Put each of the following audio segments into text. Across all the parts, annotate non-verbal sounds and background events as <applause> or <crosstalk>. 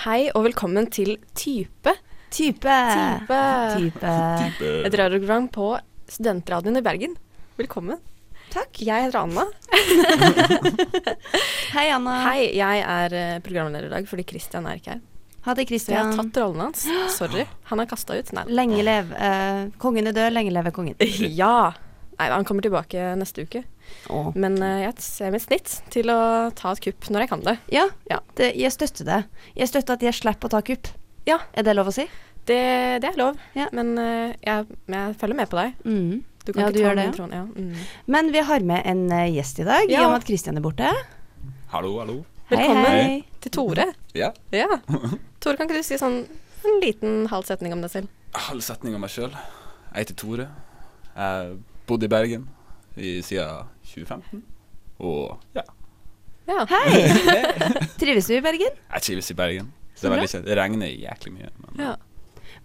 Hei og velkommen til Type. Type. Type. Type. Et radioprogram på Studentradioen i Bergen. Velkommen. Takk. Jeg heter Anna. <laughs> Hei, Anna. Hei, jeg er eh, programleder i dag fordi Christian er ikke her. Ha det, Christian. jeg har tatt rollen hans. <gasps> Sorry. Han er kasta ut. Nei. Lenge leve Uh, Kongen er død, lenge leve kongen. <laughs> Ja. Nei, han kommer tilbake neste uke. Åh. Men uh, jeg ser mitt snitt til å ta et kupp når jeg kan det. Ja, Ja. Det, jeg støtter det. Jeg støtter at jeg slipper å ta kupp. Ja. Er det lov å si? Det, det er lov. Ja. Men uh, jeg, jeg følger med på deg. Mm. Du kan Ja, ikke du ta gjør det, ja. Mm. Men vi har med en uh, gjest i dag, i og med at Kristian er borte. Hallo, hallo. Velkommen. Hei, hei. Til Tore. Ja. Ja. Tore, kan ikke du si sånn en liten halv setning om deg selv? Halv setning om meg sjøl. Jeg heter Tore. Jeg bodde i Bergen i, siden 2015. Og ja, Ja. Hei! <laughs> Trives du i Bergen? jeg trives i Bergen. Det, er veldig kjent. det regner jæklig mye. Men ja.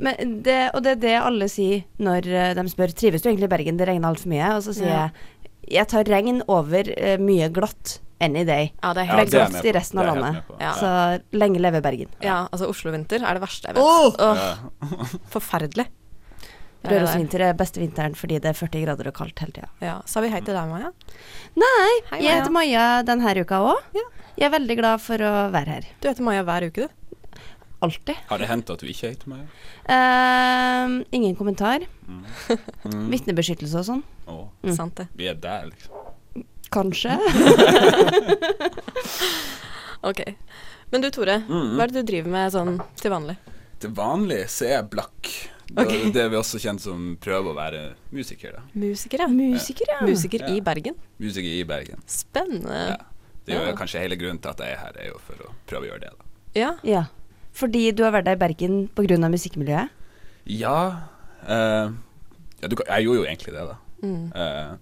Men det, og det er det alle sier når eh, de spør Trives du egentlig i Bergen, det regner altfor mye. Og så sier Ja. jeg jeg tar regn over uh, mye glatt any day. Ja, det er helt det er jeg glatt i resten av landet. Ja. Så lenge leve Bergen. Ja, altså Oslo-vinter er det verste jeg vet. Oh! Oh, forferdelig. Det er det der. Rørosvinter er beste vinteren fordi det er 40 grader og kaldt hele tida. Ja, Sa vi hei til deg, Maja? Nei, Hei, jeg heter Maja denne uka òg. Ja. Jeg er veldig glad for å være her. Du heter Maja hver uke, du. Alltid. Har det hendt at du ikke heter Maja? Uh, ingen kommentar. Mm. <laughs> Vitnebeskyttelse og sånn. Oh. Mm. Sant det. vi er der, liksom. Kanskje. <laughs> Ok. Men du Tore, Mm. hva er det du driver med sånn til vanlig? Til vanlig så er jeg blakk. Det, det er vi også kjent som prøver å være musiker, da. Musiker, ja. Musiker, ja. Musiker Ja. i Bergen. Musiker i Bergen. Spennende. Ja. Det er jo Ja. kanskje hele grunnen til at jeg er her, er jo for å prøve å gjøre det, da. Ja. Ja. Fordi du har vært der i Bergen pga. musikkmiljøet? Ja, Uh, ja du, Jeg gjorde jo egentlig det, da. Mm. Uh,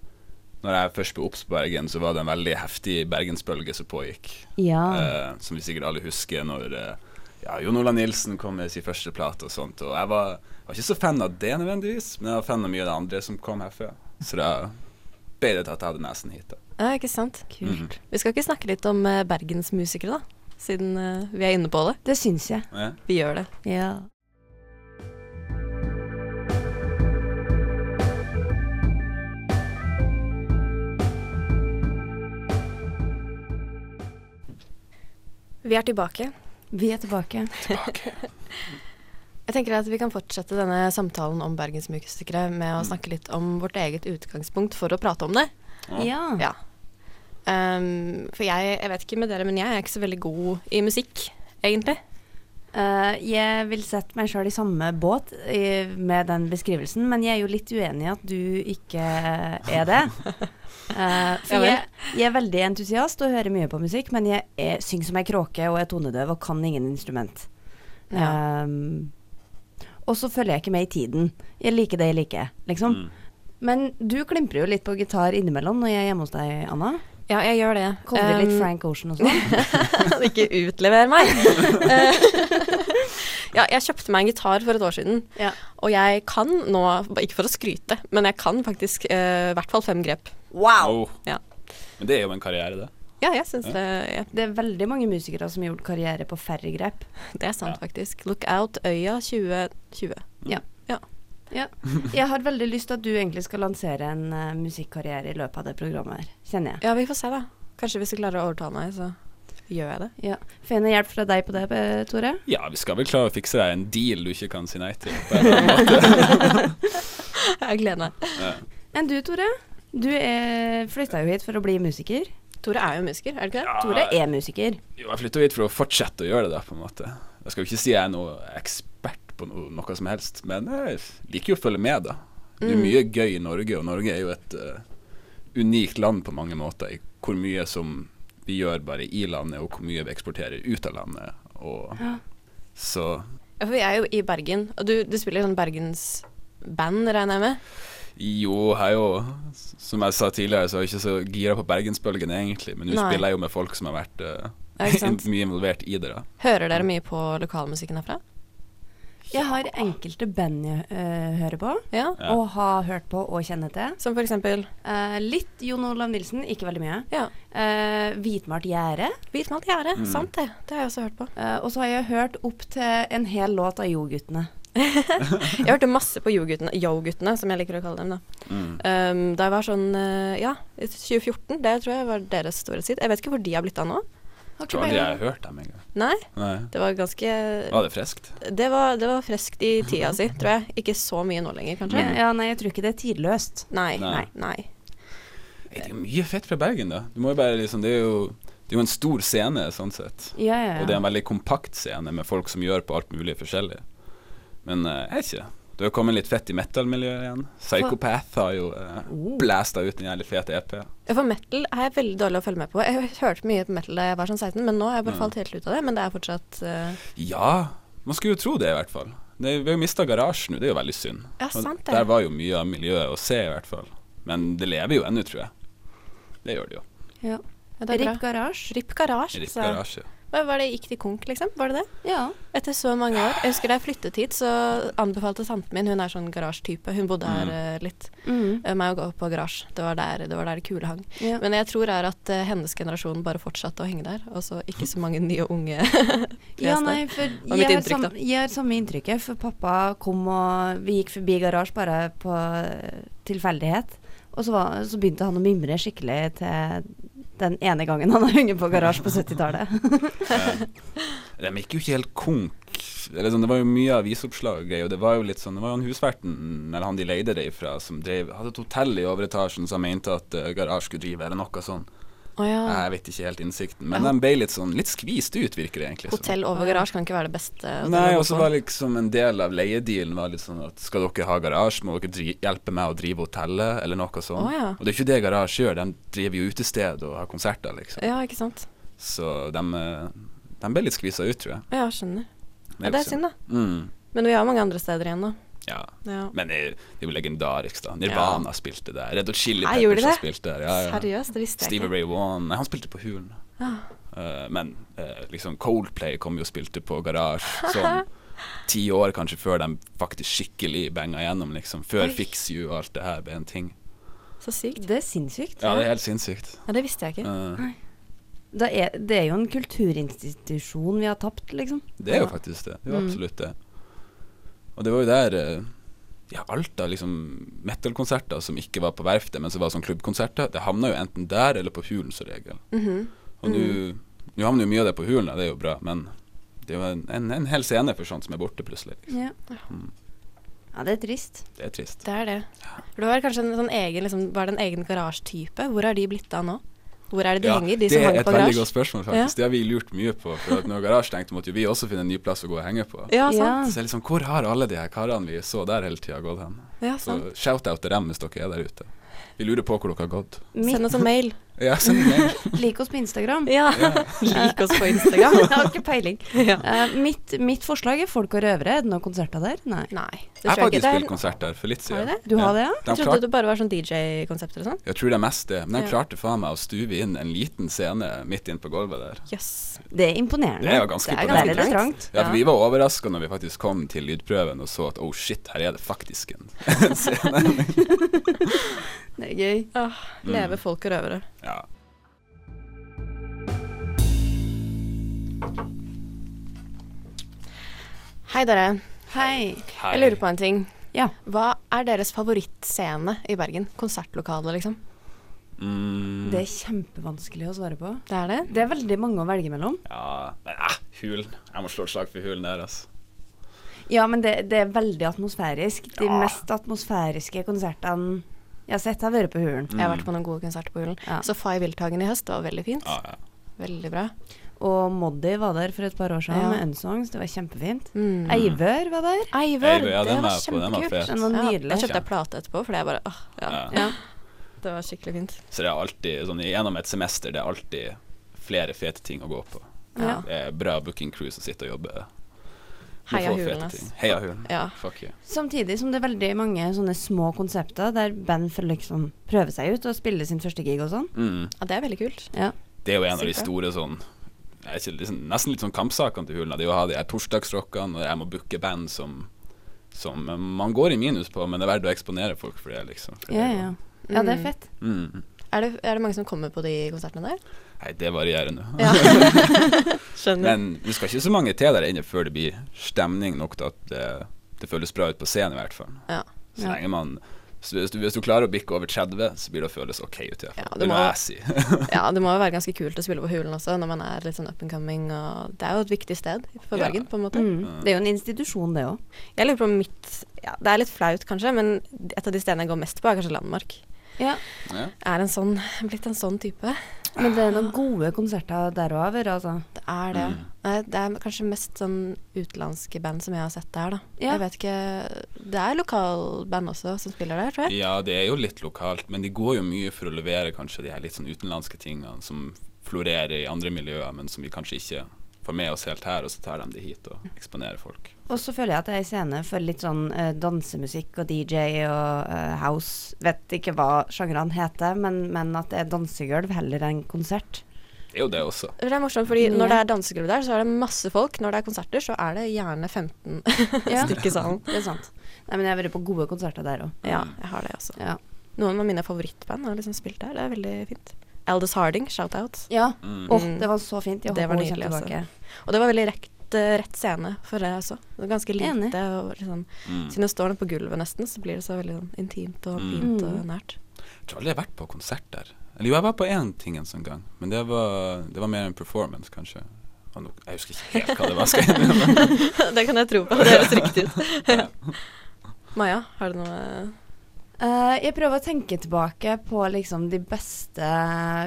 når jeg først ble obs på Bergen, så var det en veldig heftig bergensbølge som pågikk. Ja. Eh, som vi sikkert alle husker når eh, ja, Jon Olav Nilsen kom med sin første plate og sånt. Og jeg var, var ikke så fan av det nødvendigvis, men jeg var fan av mye av det andre som kom herfra. Så da ble det til at jeg hadde nesen hit. da. ja, ikke sant. Kult. Vi skal ikke snakke litt om uh, bergensmusikere, da? Siden uh, vi er inne på det. Det syns jeg. Ja. Vi gjør det. Ja. Vi er tilbake. Vi er tilbake. <laughs> Jeg tenker at Vi kan fortsette denne samtalen om bergensmusikere med Mm. å snakke litt om vårt eget utgangspunkt for å prate om det. Ja. Ja. Ehm, for jeg, jeg vet ikke med dere, men jeg er ikke så veldig god i musikk, egentlig. Eh, jeg vil sette meg sjøl i samme båt i, med den beskrivelsen, men jeg er jo litt uenig i at du ikke er det. Uh, <laughs> for jeg, jeg er veldig entusiast og hører mye på musikk, men jeg er, synger som ei kråke og er tonedøv og kan ingen instrument. Ja. Um, og så følger jeg ikke med i tiden. Jeg liker det jeg liker, liksom. Mm. Men du klimprer jo litt på gitar innimellom når jeg er hjemme hos deg, Anna. Ja, jeg gjør det. Covrer litt Ehm, Frank Ocean og sånn. <laughs> ikke utlever meg. Eh, <laughs> ja, jeg kjøpte meg en gitar for et år siden, Ja. og jeg kan nå, ikke for å skryte, men jeg kan faktisk i i hvert fall fem grep. Wow! Oh. Ja. Men det er jo en karriere, det. Ja, jeg syns det, ja, Det er veldig mange musikere som har gjort karriere på færre grep. det er sant, Ja. faktisk. Look out, Øya 2020. Mm. Ja. Ja. Jeg har veldig lyst til at du egentlig skal lansere en uh, musikkarriere i løpet av det programmet her, kjenner jeg. Ja, vi får se, da. Kanskje hvis du klarer å overtale meg, så gjør jeg det. Ja. Får jeg noe hjelp fra deg på det, Tore? Ja, vi skal vel klare å fikse deg en deal du ikke kan si nei til. På en måte. <laughs> Jeg gleder meg. Ja. Enn du, Tore? Du er flytta jo hit for å bli musiker. Tore er jo musiker, er det ikke det? Ja, Tore er musiker. Jo, jeg flytta hit for å fortsette å gjøre det, da, på en måte. Jeg skal jo ikke si jeg er noe ekspert på noe, noe som helst, men jeg liker jo å følge med, da. Det er Mm. mye gøy i Norge, og Norge er jo et uh, unikt land på mange måter. I hvor mye som vi gjør bare i landet, og hvor mye vi eksporterer ut av landet. Og Ja. så Ja, for vi er jo i Bergen, og du, du spiller sånn bergensband, regner jeg med? Jo, jeg jo Som jeg sa tidligere, så er jeg ikke så gira på bergensbølgen egentlig, men nå spiller jeg jo med folk som har vært sant? <laughs> mye involvert i det, da. Hører dere mye på lokalmusikken herfra? Jeg har enkelte band jeg uh, hører på, Ja. Og har hørt på og kjenner til. Som for eksempel Eh, litt Jon Olav Nilsen, ikke veldig mye. ja, Uh, Hvitmalt gjerde. Hvitmalt gjerde. Mm. Sant det. Det har jeg også hørt på. Eh, og så har jeg hørt opp til en hel låt av Jo-guttene. <laughs> Jeg hørte masse på Yo-guttene, Yo-guttene, som jeg liker å kalle dem. da. Mm. Um, da jeg var sånn Ja, i 2014. Det tror jeg var deres store storhetstid. Jeg vet ikke hvor de har blitt av nå. Har ikke aldri jeg har hørt dem engang. Nei, Nei. det var ganske Var det friskt? Det var, det var friskt i tida si, tror jeg. Ikke så mye nå lenger, kanskje. Ja, ja, nei, jeg tror ikke det er tidløst. Nei. Nei. Nei. nei. Det er jo mye fett fra Bergen, da. Du må jo bare liksom Det er jo, det er jo en stor scene, sånn sett. Ja, ja, ja. Og det er en veldig kompakt scene med folk som gjør på alt mulig forskjellig. Men eh, jeg vet ikke. Det har kommet litt fett i metal-miljøet igjen. Psychopath har jo uh, Oh. blæsta ut en jævlig fet EP. For metal er jeg veldig dårlig å følge med på. Jeg hørte mye på metal da jeg var sånn 16, men nå har jeg bare falt helt ut av det. Men det er fortsatt eh, Ja, man skulle jo tro det, i hvert fall. Det, vi har jo mista garasjen nå, det er jo veldig synd. Ja, sant det. Der var jo mye av miljøet å se, i hvert fall. Men det lever jo ennå, tror jeg. Det gjør det jo. ja. ja, det er Rip. Garasje. Rip Garasje. altså. garasje. Var det gikk de konk, liksom? Var det det? Ja. Etter så mange år. Jeg husker da jeg flyttet hit, så anbefalte tanten min, hun er sånn garasjetype, hun bodde her mm. litt, mm. eh, meg å gå på garasje. Det var der det, var der det kule hang. ja. Men jeg tror er at eh, hennes generasjon bare fortsatte å henge der, og så ikke så mange nye unge. <laughs> <laughs> Ja, nei, for var mitt jeg har, inntrykk, da. sam, jeg har samme inntrykket. For pappa kom og Vi gikk forbi garasje bare på eh, tilfeldighet. Og så, var, så begynte han å mimre skikkelig til den ene gangen han har hengt på garasje på 70-tallet. <laughs> De gikk jo ikke helt konk. Sånn, det var jo mye avisoppslag og det var jo litt sånn Det var jo han husverten, eller han de leide det ifra, som drev, hadde et hotell i overetasjen som mente at uh, garasje skulle drive, eller noe sånn. Å ja. Jeg vet ikke helt innsikten, men de ble litt sånn litt skvist ut, virker det egentlig. Hotell over garasje kan ikke være det beste. Nei, og så var liksom en del av leiedealen var litt sånn at skal dere ha garasje, må dere dri hjelpe meg å drive hotellet, eller noe sånt. Oh, ja. Og det er ikke det garasje gjør, de driver jo utested og har konserter, liksom. Ja, ikke sant. Så de, eh, de ble litt skvisa ut, tror jeg. Ja, skjønner. Ja, det er synd, da. Mm, Men vi har mange andre steder igjen, da. Ja. Ja. Men det, er- jo legendarisk, da. Nirvana spilte der. Red Hot Chili Peppers har spilt der. Ja, ja. Seriøst, det visste jeg Steve ikke. Ray Wan Nei, han spilte på Hulen. Ah. Uh, men uh, liksom Coldplay kom jo og spilte på Garage sånn <laughs> ti år kanskje før de faktisk skikkelig banga gjennom, liksom. Før Oi. Fix You og alt det her ble en ting. Så sykt. Det er sinnssykt. Ja, det er helt sinnssykt. Ja, det visste jeg ikke. Uh, det, er, det er jo en kulturinstitusjon vi har tapt, liksom. det er jo faktisk det. Det er jo Mm. absolutt det. Og det var jo der eh, Ja, alt av liksom metal-konserter som ikke var på verftet, men som var sånn klubbkonserter, det havna jo enten der eller på Hulen som regel. Mhm. Og nå nå havner jo mye av det på Hulen, det er jo bra, men det er jo en, en, en hel scene for sånt som er borte plutselig. Liksom. Ja. Mm. ja, det er trist. Det er trist. Det er det. For det var kanskje en sånn egen, liksom, var det en egen garasjetype? Hvor har de blitt av nå? Hvor er det de henger, de det er et veldig godt spørsmål, faktisk. Det har vi lurt mye på. For at når garasje stengte, måtte jo vi også finne en ny plass å gå og henge på. Ja, Ja. sant. Så liksom, hvor har alle de her karene vi så der hele tida, gått hen? Ja, sant. Så shout-out til dem hvis dere er der ute. Vi lurer på hvor dere har gått. Send oss en mail. Ja, send mail. <laughs> lik oss på Instagram. Ja. <laughs> Lik oss på <laughs> Instagram. Jeg har ikke peiling. ja. Uh, mitt, mitt forslag er Folk og røvere. Er det noen konserter der? Nei. Nei, det Jeg har faktisk spilt er, konsert der for litt har siden. du det? Du har det, ja? De Jeg trodde det bare var sånn DJ-konsepter og sånn. jeg tror det er mest det, men de Ja. klarte faen meg å stuve inn en liten scene midt inn på gulvet der. Jøss. Det er imponerende. Det er jo ganske Det er ganske imponerende. er trangt. Ja, for vi var overraska når vi faktisk kom til lydprøven og så at oh shit, her er det faktisk en, en scene. Det er gøy. Åh, leve folk og røvere. Ja. Hei, dere. Hei. Jeg lurer på en ting. Ja. Hva er deres favorittscene i Bergen? Konsertlokale, liksom? Mm, Det er kjempevanskelig å svare på. Det er det? Det er veldig mange å velge mellom. ja, men eh, hulen. Jeg må slå et slag for hulen der, altså. Ja, men det, det er veldig atmosfærisk. De Ja. mest atmosfæriske konsertene jeg har sett, deg vært på Hulen. Jeg har vært på noen gode konserter på Hulen. Ja. Så Fay Wilthagen i høst var veldig fint. Ja, ja. Veldig bra. Og Moddi var der for et par år siden Ja. med Unsongs. Det var kjempefint. Mm. Eivør var der. Eivør, Eivør, ja, det var kjempekult. Den var Ja, nydelig. da kjøpte jeg plate etterpå, fordi jeg bare åh, ja. Ja. Ja. Det var skikkelig fint. Så det er alltid sånn gjennom et semester, det er alltid flere fete ting å gå på. Ja. Det er bra booking crew som sitter og jobber. Heia Hulen. Heia hulen. Ja. Fuck you. Samtidig som det er veldig mange sånne små konsepter der band får liksom prøve seg ut og spille sin første gig og sånn. Mm. ja, det er veldig kult. Ja. Det er jo en av de store sånn Jeg er ikke liksom, nesten litt sånn kampsakene til Hulen. Det er jo å ha de her torsdagsrockene, og jeg må booke band som, som man går i minus på, men det er verdt å eksponere folk for det, liksom. For det Ja, jo- ja. Ja, det er Mm. fett. Mm. Er det, er det mange som kommer på de konsertene der? Nei, det varierer nå. Ja. <laughs> Skjønner. Men vi skal ikke så mange til der inne før det blir stemning nok til at det, det føles bra ut på scenen, i hvert fall. Ja. Så Ja. lenge man hvis, du, hvis du klarer å bikke over 30, så blir det å føles OK ut. i hvert fall. Ja, det det må jeg si. <laughs> Ja, det må jo være ganske kult å spille på Hulen også, når man er litt sånn up and coming, og det er jo et viktig sted for Ja. Bergen, på en måte. Mm. Det er jo en institusjon, det òg. Jeg lurer på om mitt Ja, det er litt flaut kanskje, men et av de stedene jeg går mest på, er kanskje Landmark. Ja. Ja. Er en sånn, blitt en sånn type. Men det er noen gode konserter derover, altså. Det er det. Mm. Det er kanskje mest sånn utenlandske band som jeg har sett der, da. Ja. Jeg vet ikke Det er lokalband også som spiller der, tror jeg. Ja, det er jo litt lokalt, men de går jo mye for å levere kanskje de her litt sånn utenlandske tingene som florerer i andre miljøer, men som vi kanskje ikke får med oss helt her, og så tar de det hit og eksponerer folk. Og så føler jeg at det er en scene for litt sånn uh, dansemusikk og DJ og uh, house. Vet ikke hva sjangrene heter, men, men at det er dansegulv heller enn konsert. Det er jo det også. Det er morsomt, fordi Ja. når det er dansegulv der, så er det masse folk. Når det er konserter, så er det gjerne 15 <laughs> Ja. stykker i salen. Det er sant. Nei, men jeg har vært på gode konserter der òg. Ja, jeg har det også. Ja. Noen av mine favorittband har liksom spilt der. Det er veldig fint. Aldous Harding, shout-out. ja. Mm. Mm. det var så fint. Jeg Det håper var hun kommer tilbake. Og det var veldig rett, eh, rett scene for det også. Det er ganske lite. Enig. Og liksom, Mm. siden det står noe på gulvet nesten, så blir det så veldig sånn intimt og Mm. fint Mm. og nært. Jeg tror aldri jeg har vært på konsert der. Eller jo, jeg var på én ting en sånn gang, men det var, det var mer en performance, kanskje. Og nå- Jeg husker ikke helt hva det var. Skal jeg <laughs> det kan jeg tro på. Det høres riktig ut. <laughs> Maja, har du noe uh, jeg prøver å tenke tilbake på liksom de beste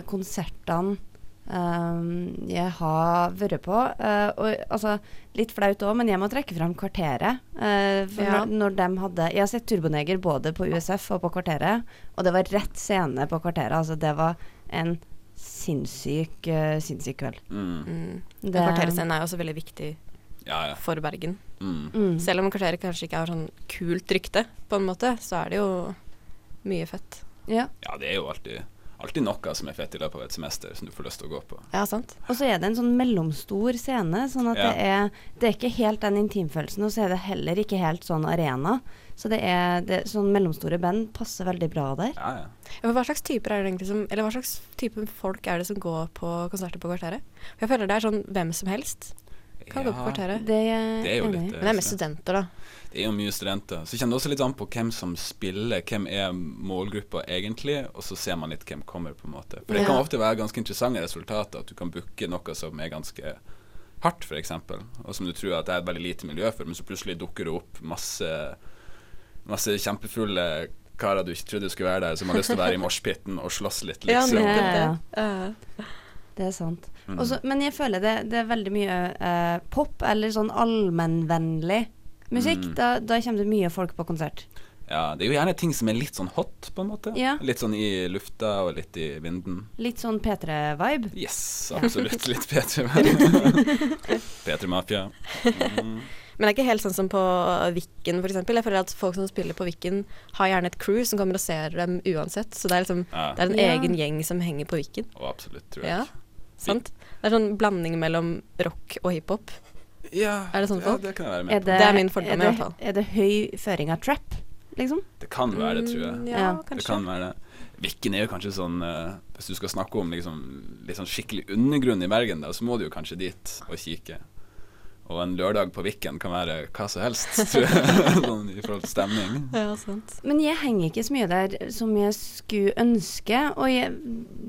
konsertene eh, jeg har vært på. Uh, og altså, litt flaut òg, men jeg må trekke fram Kvarteret. Uh, for Ja. når, når de hadde Jeg har sett Turboneger både på USF og på Kvarteret, og det var rett scene på Kvarteret. Altså, det var en sinnssyk, uh, sinnssyk kveld. Mm. mm. Det- Kvarterscenen er jo også veldig viktig Ja, ja. for Bergen. Mm. Mm. Selv om kvarteret kanskje ikke har sånn kult rykte, på en måte, så er det jo mye fett. Ja. ja, det er jo alltid, alltid noe som er fett i løpet av et semester, som du får lyst til å gå på. Ja, sant? Og så er det en sånn mellomstor scene, sånn at Ja. det, er, det er ikke helt den intimfølelsen, og så er det heller ikke helt sånn arena. Så det er det, sånn mellomstore band passer veldig bra der. Ja, ja. Ja, hva slags typer er det egentlig som Eller hva slags type folk er det som går på konserter på Kvarteret? Jeg føler det er sånn hvem som helst kan gå på Kvarteret. Det er Det er jo litt Men det er mest studenter, da. Det er jo mye studenter. Så kjenner det også litt an på hvem som spiller, hvem er målgruppa egentlig, og så ser man litt hvem kommer, på en måte. For det kan ofte være ganske interessante resultater, at du kan booke noe som er ganske hardt, f.eks., og som du tror at det er et veldig lite miljø for, men så plutselig dukker det opp masse, masse kjempefulle karer du ikke trodde skulle være der, som har lyst til å være i moshpiten og slåss litt, Ja, liksom. Ja. Ja. Det er sant. Mm. Også, men jeg føler det, det er veldig mye eh, pop, eller sånn allmennvennlig musikk. Mm. Da, da kommer det mye folk på konsert. Ja, det er jo gjerne ting som er litt sånn hot, på en måte. Ja. Litt sånn i lufta og litt i vinden. Litt sånn P3-vibe. Yes, absolutt. Litt <laughs> P3-vibe. <laughs> P3 Mafia. Mm. Men det er ikke helt sånn som på Viken, f.eks. Jeg føler at folk som spiller på Viken, har gjerne et crew som kommer og ser dem uansett. Så det er liksom Ja, Det er en Ja. egen gjeng som henger på Viken. og absolutt, tror jeg. Ja, sant? Det er sånn blanding mellom rock og hiphop. Ja, Er det sånn ja, folk? det kan jeg være Er med på. det, Det er min fordom, er i hvert fall. Er det høy føring av trap, liksom? Det kan være det, tror jeg. Mm, Ja, kanskje. Det kan være det. Vikken er jo kanskje sånn uh, Hvis du skal snakke om liksom, litt sånn skikkelig undergrunn i Bergen, da, så må du jo kanskje dit og kikke. Og en lørdag på Viken kan være hva som helst, tror jeg, <laughs> sånn i forhold til stemning. Ja, sant. Men jeg henger ikke så mye der som jeg skulle ønske. Og jeg,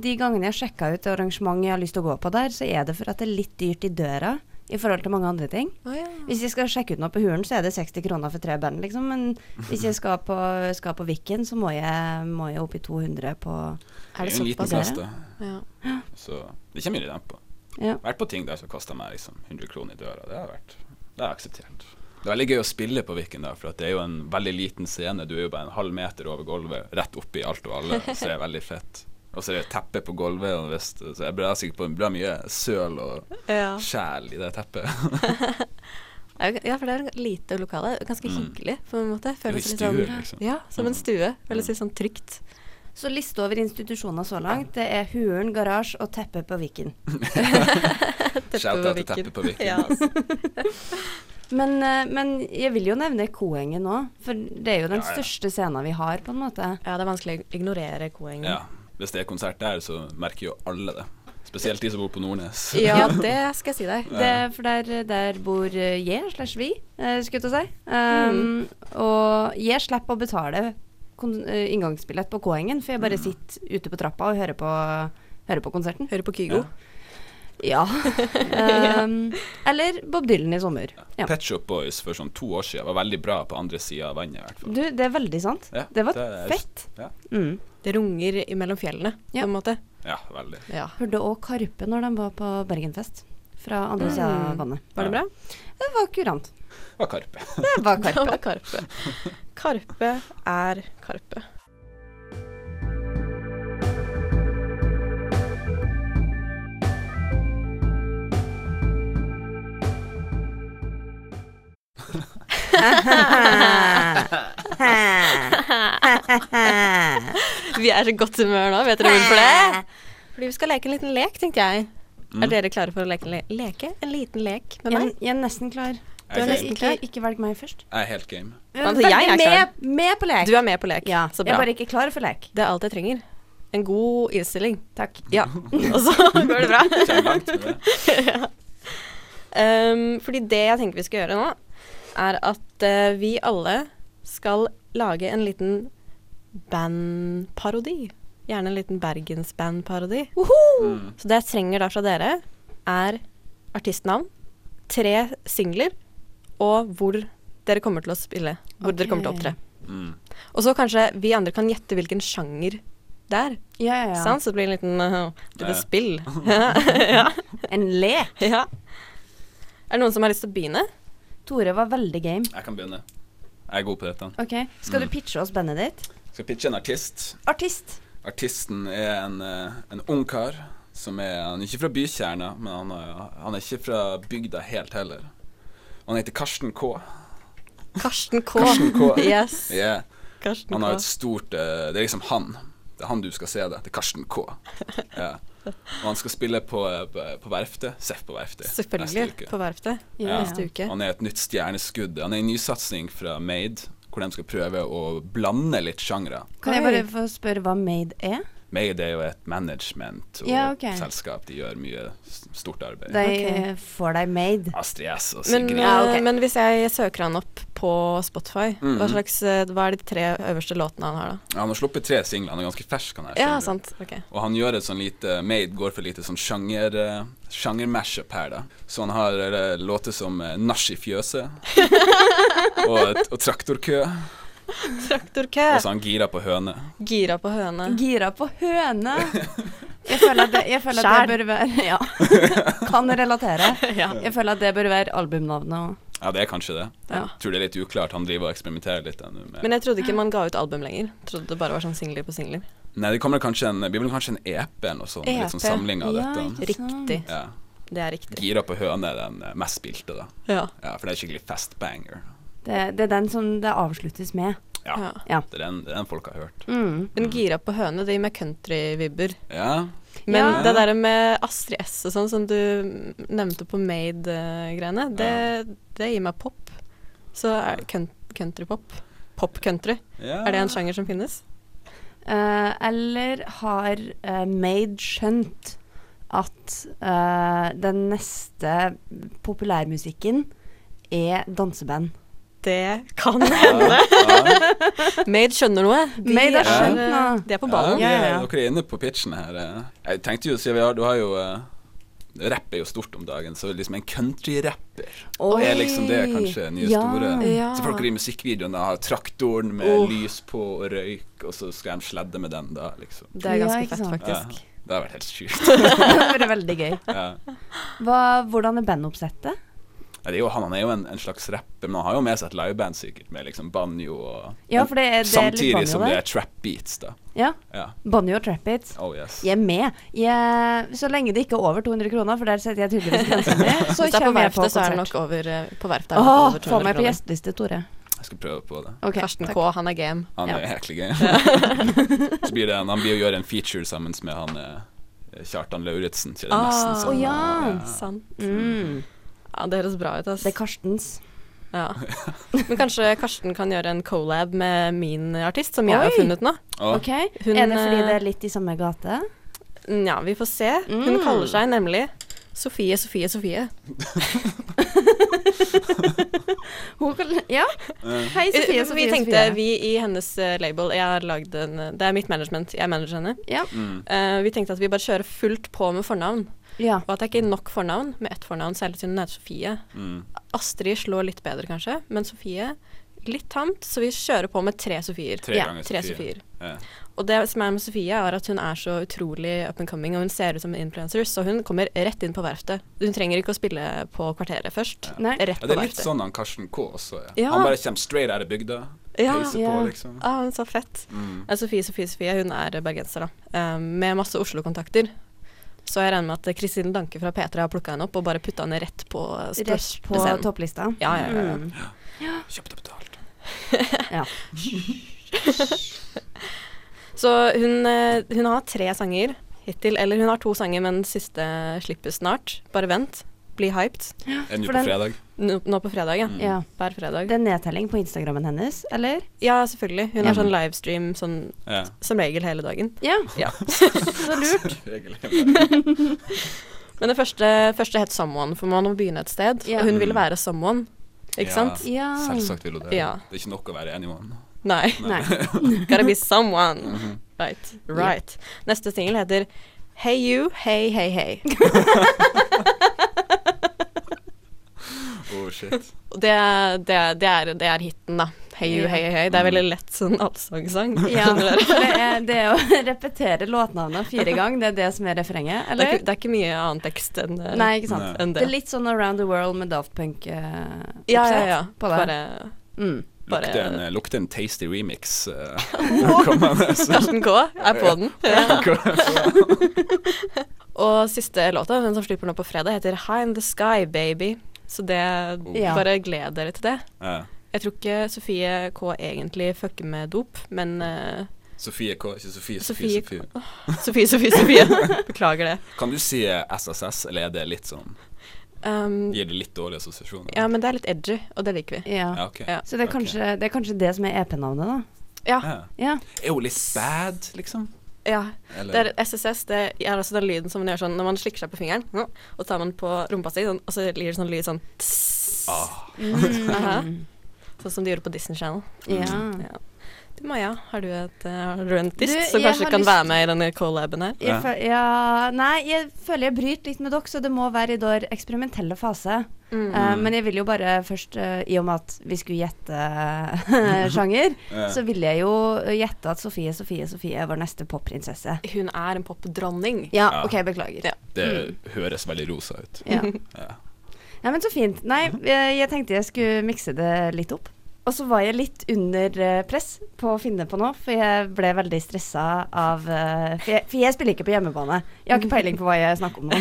de gangene jeg sjekka ut arrangement jeg har lyst til å gå på der, så er det for at det er litt dyrt i døra i forhold til mange andre ting. Oh, ja. Hvis jeg skal sjekke ut noe på Hulen, så er det 60 kroner for tre band, liksom. Men hvis jeg skal på, skal på Viken, så må jeg, må jeg opp i 200 på Er det jo en liten såpass? plass, da. Ja. Så det kommer litt an på. Ja. Vært på ting der som kosta meg liksom 100 kroner i døra. Det har vært Det har jeg akseptert. Det er veldig gøy å spille på Viken, da, for det er jo en veldig liten scene. Du er jo bare en halv meter over gulvet, rett oppi alt og alle, så det er veldig fett. Og så er det teppe på gulvet, og visst, så jeg blir sikkert sikker på bra mye søl og Ja. sjel i det teppet. <laughs> ja, for det er lite lokale. Ganske Mm. hyggelig, på en måte. Føles litt sånn liksom. Ja, som en Mm. stue. Føles litt sånn trygt. Så liste over institusjoner så langt, det er Huren, Garasje og Teppe på Viken. <laughs> Shout-out til Teppe på Viken. Ja, altså. <laughs> Men, eh, men jeg vil jo nevne Koengen òg, for det er jo den Ja, ja. største scenen vi har, på en måte. ja, det er vanskelig å ignorere Koengen. Ja. Hvis det er konsert der, så merker jo alle det. Spesielt de som bor på Nordnes. <laughs> Ja, det skal jeg si deg. Det, for der, der bor eh, jeg slash vi, eh, skulle jeg til å si. Um, Og jeg slipper å betale inngangsbillett på K-engen, for jeg bare sitter ute på trappa og hører på, hører på konserten. Hører på Kygo. Ja. um, <laughs> <laughs> eller Bob Dylan i sommer. Ja. Pet Shop Boys for sånn to år siden var veldig bra på andre sida av vannet, i hvert fall. Du, det er veldig sant. Ja, det var det er- fett. Ja, Mm. Det runger mellom fjellene, Ja. på en måte. ja veldig. Ja. Hørte òg Karpe når de var på Bergenfest. Fra andre sida av Mm. vannet. Var det bra? Det var kurant. Det var Karpe. Det var <laughs> Det var Karpe. Karpe er Karpe. <laughs> Vi er så godt humør nå, vet dere hvorfor det? Fordi vi skal leke en liten lek, tenkte jeg. Er dere klare for å leke leke? En liten lek med Jeg, meg? jeg er nesten klar. Jeg har nesten game. Ikke, ikke velg meg først. jeg er helt game. Altså, jeg er klar. med, med på lek. Du er med på lek. Ja, så jeg er bare ikke klar for lek. Det er alt jeg trenger. En god innstilling. Takk. Ja. <laughs> Og så <laughs> går det bra. Langt med det. <laughs> Um, fordi det jeg tenker vi skal gjøre nå, er at uh, vi alle skal lage en liten bandparodi. Gjerne en liten bergensbandparodi. Uh -huh! Mm. Så det jeg trenger da fra dere, er artistnavn, tre singler, og hvor dere kommer til å spille. Hvor dere kommer til å opptre. Mm. Og så kanskje vi andre kan gjette hvilken sjanger det er. Ja, ja, ja. Sånn, Så det blir en liten uh, lite spill. <laughs> <laughs> ja. En lek. ja. Er det noen som har lyst til å begynne? Tore var veldig game. Jeg kan begynne. Jeg er god på dette. Ok, Skal du pitche oss bandet ditt? Skal pitche en artist. Artist. Artisten er en, eh, en ung kar som er Han er ikke fra bykjerna, men han er, han er ikke fra bygda helt heller. Han heter Karsten K. Karsten K. Karsten K. <laughs> Yes. Yeah. Karsten Han har et stort uh, Det er liksom han. Det er han du skal se det. Det er Karsten K. <laughs> Ja. Og han skal spille på, eh, på, på Verftet. Seff på Verftet neste Selvfølgelig. uke. På Verftet. Ja. Neste uke. Han er et nytt stjerneskudd. Han er en nysatsing fra Made, hvor de skal prøve å blande litt sjangre. Kan jeg bare få spørre hva Made er? Made er jo et management og Ja, okay. selskap. De gjør mye stort arbeid. De okay. får deg made. Astrid S og Men, Sigrid. Ja, ok. eh, men hvis jeg søker han opp på Spotify, Mhm. hva, slags, eh, hva er de tre øverste låtene han har, da? Han har sluppet tre singler. Han er ganske fersk. Han her, Ja, sant. Og han gjør et sånn lite Made går for lite sånn sjanger uh, sjanger-mashup her, da. Så han har låter som Nach i fjøset <laughs> og, og Traktorkø. <laughs> Traktorkø. Og så han gira på høne. Gira på høne. Gira på høne. <laughs> Jeg føler at det, jeg føler at det bør være <laughs> Ja. Kan relatere. ja. Jeg føler at det bør være albumnavnet òg. Ja, det er kanskje det. Ja. Tror det er litt uklart. Han driver og eksperimenterer litt ennå med Men jeg trodde ikke man ga ut album lenger. Jeg Trodde det bare var sånn singler på singler. Nei, det kommer kanskje en, blir vel kanskje en EP eller noe sånt. Litt sånn samling av Ja, dette. Riktig. Ja. Det er riktig. Gira på høne er den eh, mest spilte, da. Ja. Ja, For det er skikkelig fast banger. Det, det er den som det avsluttes med. Ja. Ja. Det, er den, det er den folk har hørt. Mm. Men gira på høne, det gir meg country-vibber. Ja. Men Ja. det der med Astrid S og sånn, som du nevnte på Made-greiene, det, det gir meg pop. Så er countrypop. Pop-country. ja. Er det en sjanger som finnes? Uh, eller har uh, Made skjønt at uh, den neste populærmusikken er danseband? Det kan hende. ja. Made skjønner noe. De Made er, skjønt noe. De er på ballen. Ja, ja, ja. Dere er inne på pitchen her. Jeg tenkte jo, siden vi har, du har jo eh, Rapp er jo stort om dagen, så liksom en countryrapper er liksom det kanskje nye Ja. store. Ja. Så folk i musikkvideoene har traktoren med Oh. lys på og røyk, og så skal de sledde med den da, liksom. Det er ganske ja, fett, faktisk. Ja, det har vært helt sjukt. <laughs> det har vært veldig gøy. Ja. Hva, hvordan er bandoppsettet? Ja, det er jo, han, han er jo en, en slags rapper, men han har jo med seg et liveband sikkert, med liksom banjo og Ja, for det er, det er litt Samtidig banjo som det er trap beats, da. Ja, Ja. banjo og trap beats. Oh yes. Jeg er med. Jeg, så lenge det ikke er over 200 kroner, for der setter jeg tydeligvis grensen min, <laughs> så Hvis det er på kommer jeg på verftet, så er det nok over eh, På verftet er det nok Åh, over få meg på kroner. gjesteliste, Tore. Jeg skal prøve på det. Okay, Karsten takk. K, han er game. Han er Ja. jæklig game. <laughs> Så blir det en, han blir å gjøre en feature sammen med han eh, Kjartan Lauritzen. Ah. nesten Å sånn, ja. eh, Sant. Mm. Ja, det høres bra ut, ass. Det er Karstens. Ja. Men kanskje Karsten kan gjøre en collab med min artist, som jeg har funnet nå. Ok, Hun, Er det fordi eh, det er litt i samme gate? Ja, vi får se. Hun Mm. kaller seg nemlig Sofie, Sofie, Sofie. <laughs> Hun kan, ja. eh, Hei, Sofie. Sofie, Sofie, vi tenkte, Sofie. vi i hennes eh, label Jeg har lagd en Det er mitt management, jeg manager henne. Ja. mm. Eh, vi tenkte at vi bare kjører fullt på med fornavn. Ja. Og at det ikke er nok fornavn med ett fornavn, særlig siden hun heter Sofie. Mm. Astrid slår litt bedre, kanskje, men Sofie litt tamt, så vi kjører på med tre Sofier. Tre Ja, Tre Sofie. Sofier. Ja. Og det som er med Sofie, er at hun er så utrolig up and coming, og hun ser ut som en influencer, så hun kommer rett inn på verftet. Hun trenger ikke å spille på Kvarteret først. Nei. Rett Ja, på det er litt verftet. sånn han Karsten K også er. Ja. Han bare kommer straight out of bygda. Ja. Ja. på, liksom. Ah, men så fett. Mm. Sofie, Sofie, Sofie, hun er bergenser, da. Um, med masse Oslo-kontakter. Så jeg regner med at Kristine Danke fra P3 har plukka henne opp og bare putta henne rett på Rett på topplista. Ja, ja, ja, ja. Mm. Kjøpt og betalt. <laughs> <laughs> Ja. Så hun, eh, hun har tre sanger hittil. Eller hun har to sanger, men den siste slippes snart. Bare vent. Bli hyped. Nå For på fredag. Nå, nå på fredag, ja. Mm. ja. Hver fredag. Det er nedtelling på Instagrammen hennes, eller? Ja, selvfølgelig. Hun mm. har sånn livestream sånn Ja. som regel hele dagen. Ja, Ja. <laughs> så lurt. <laughs> <laughs> Men det første, første het Someone, for man må begynne et sted. Yeah. Og hun ville Mm. være someone, ikke Ja. sant? Ja. Selvsagt vil hun det. Ja. Det er ikke nok å være anyone. Nei. Nei. Gotta be someone. Mhm. Right. right. Neste singel heter Hey You, Hey Hey Hey. Oh shit. <laughs> Det, det, det, er, det er hiten, da. Hey You, hei. Hey. Det er veldig lett sånn allsangsang. <laughs> Ja, <laughs> det er, det å repetere låtnavnet fire ganger, det er det som er refrenget, Det er, ikke, det er ikke mye annen tekst enn eh, Nei, ikke sant. Nei. Det er litt sånn Around the World med Daft Punk uh, Ja, ja, ja. på det. Bare Mm. Bare- lukte, en, lukte en tasty remix. Uh, kommende. Karsten K er på den. Ja. Og siste låta, den som slipper nå på fredag, heter High in the Sky, baby. Så det Ja. Bare gled dere til det. Ja. Jeg tror ikke Sofie K egentlig fucker med dop, men uh, Sofie K, ikke Sofie, Sofie, Sofie. Sofie. Sofie, Sofie, Sofie. <laughs> Beklager det. Kan du si SSS, eller er det litt sånn Um, Gir det litt dårlige assosiasjoner? ja, men det er litt edgy, og det liker vi. Ja. Ja, ok. Ja. Så det er, kanskje, det er kanskje det som er EP-navnet, da. Ja. Ja. Ja. Er hun litt bad, liksom? Ja. Eller? Det er SSS, det er altså den lyden som man gjør sånn når man slikker seg på fingeren, mm, og tar man på rumpa si, sånn, og så ligger det sånn lyd sånn tss, Ah, Mm. Sånn som de gjorde på Disney Channel. ja. Ja. Du Maja, har du, et, eh, har du en artist som kanskje kan lyst- være med i denne collaben her? Jeg Ja. ja Nei, jeg føler jeg bryter litt med dere, så det må være i vår eksperimentelle fase. Mm. Uh, men jeg vil jo bare først, uh, i og med at vi skulle gjette <laughs> sjanger, Ja. så ville jeg jo gjette at Sofie, Sofie, Sofie er vår neste popprinsesse. Hun er en popdronning. Ja, Ja. OK, beklager. Ja. det høres veldig rosa ut. Ja. Ja. ja, men så fint. Nei, jeg, jeg tenkte jeg skulle mikse det litt opp. Og så var jeg litt under eh, press på å finne på noe, for jeg ble veldig stressa av eh, for, jeg, for jeg spiller ikke på hjemmebane. Jeg har ikke peiling på hva jeg snakker om nå.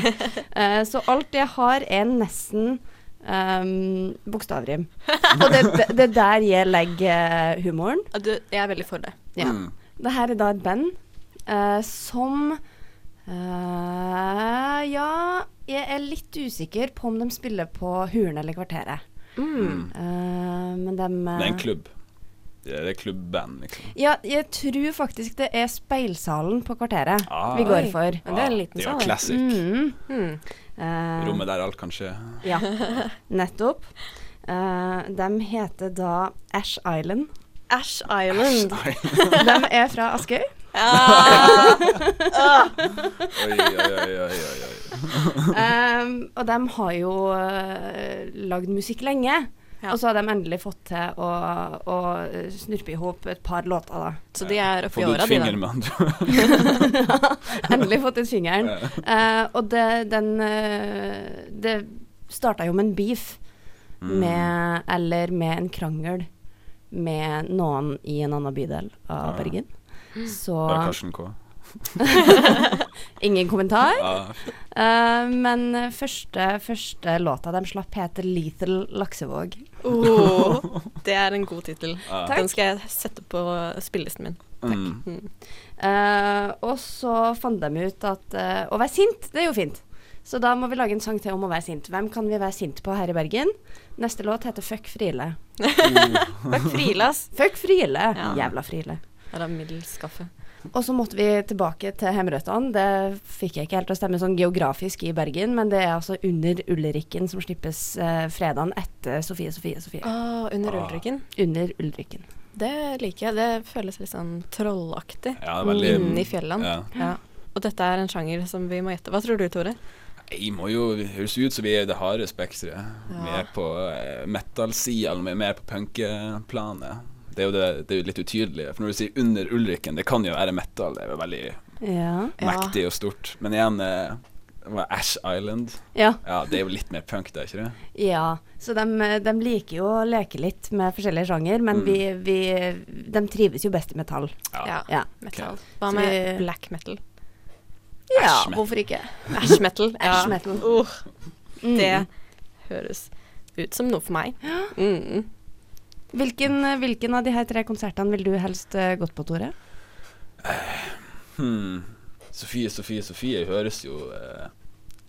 Uh, <laughs> så alt jeg har, er nesten um, bokstavrim. <laughs> Og det, det, det er der jeg legger humoren. Du, jeg er veldig for det. Ja. Mm. Det her er da et band uh, som uh, Ja, jeg er litt usikker på om de spiller på Huren eller Kvarteret. Mm. Uh, men dem eh, Det er en klubb. Det er et klubbband, liksom. Ja, jeg tror faktisk det er Speilsalen på Kvarteret Ah. vi går Oi. for. Men det er en liten det er jo sal, classic. Mm. Mm. Uh, Rommet der alt kan skje. Ja, <laughs> nettopp. Uh, de heter da Ash Island. Ash Island. <laughs> De er fra Askøy. <laughs> Oi, oi, oi, oi, oi, oi. Um, og de har jo uh, lagd musikk lenge. Ja. Og så har de endelig fått til å, å snurpe i hop et par låter, da. Så de er oppi Fått ut åra, de fingeren da. <laughs> endelig fått ut fingeren. Eh, og det, den uh, Det starta jo med en beef Mm. med Eller med en krangel med noen i en annen bydel av Ja. Bergen. Så Karsten K. <laughs> Ingen kommentar. Ja, Uh, men første, første låta de slapp, heter 'Lethal Laksevåg'. Oh, <laughs> det er en god tittel. ja. Den skal jeg sette på spillelisten min. Mm. Mm. Uh, og så fant de ut at uh, å være sint, det er jo fint. Så da må vi lage en sang til om å være sint. Hvem kan vi være sint på her i Bergen? Neste låt heter 'Fuck Friele'. <laughs> Fuck Friele, ass. Fuck Friele! Ja. Jævla Friele. Er det middels kaffe? Og så måtte vi tilbake til hjemrøttene. Det fikk jeg ikke helt til å stemme sånn geografisk i Bergen, men det er altså under Ulrikken som slippes eh, fredagen etter Sofie, Sofie, Sofie. Ah, under Ah. Ulrikken. Under Ulrikken. Det liker jeg. Det føles litt sånn trollaktig. Ja, veldig Inni fjellene. Ja. Ja. Og dette er en sjanger som vi må gjette. Hva tror du, Tore? Jeg må jo høres ut som vi er i det harde spekteret. Vi Ja. er på eh, metal-sida, eller vi er mer på punkeplanet. Det er jo det, det er litt utydelig. For når du sier 'under Ulrikken', det kan jo være metal. Det er jo veldig Ja. Ja. mektig og stort. Men igjen eh, Ash Island. ja. Ja, det er jo litt mer punk, det, ikke det? Ja, så de, de liker jo å leke litt med forskjellige sjanger, men Mm. vi, vi De trives jo best i metall. Ja. Ja. Metal. Hva med vi- black metal? Ja, Ash metal. hvorfor ikke? Ash metal. ja. <laughs> Ash metal. Uh, Mm. det høres ut som noe for meg. Mm. Hvilken, hvilken av de her tre konsertene vil du helst eh, gått på, Tore? Hmm. Sofie, Sofie, Sofie høres jo eh,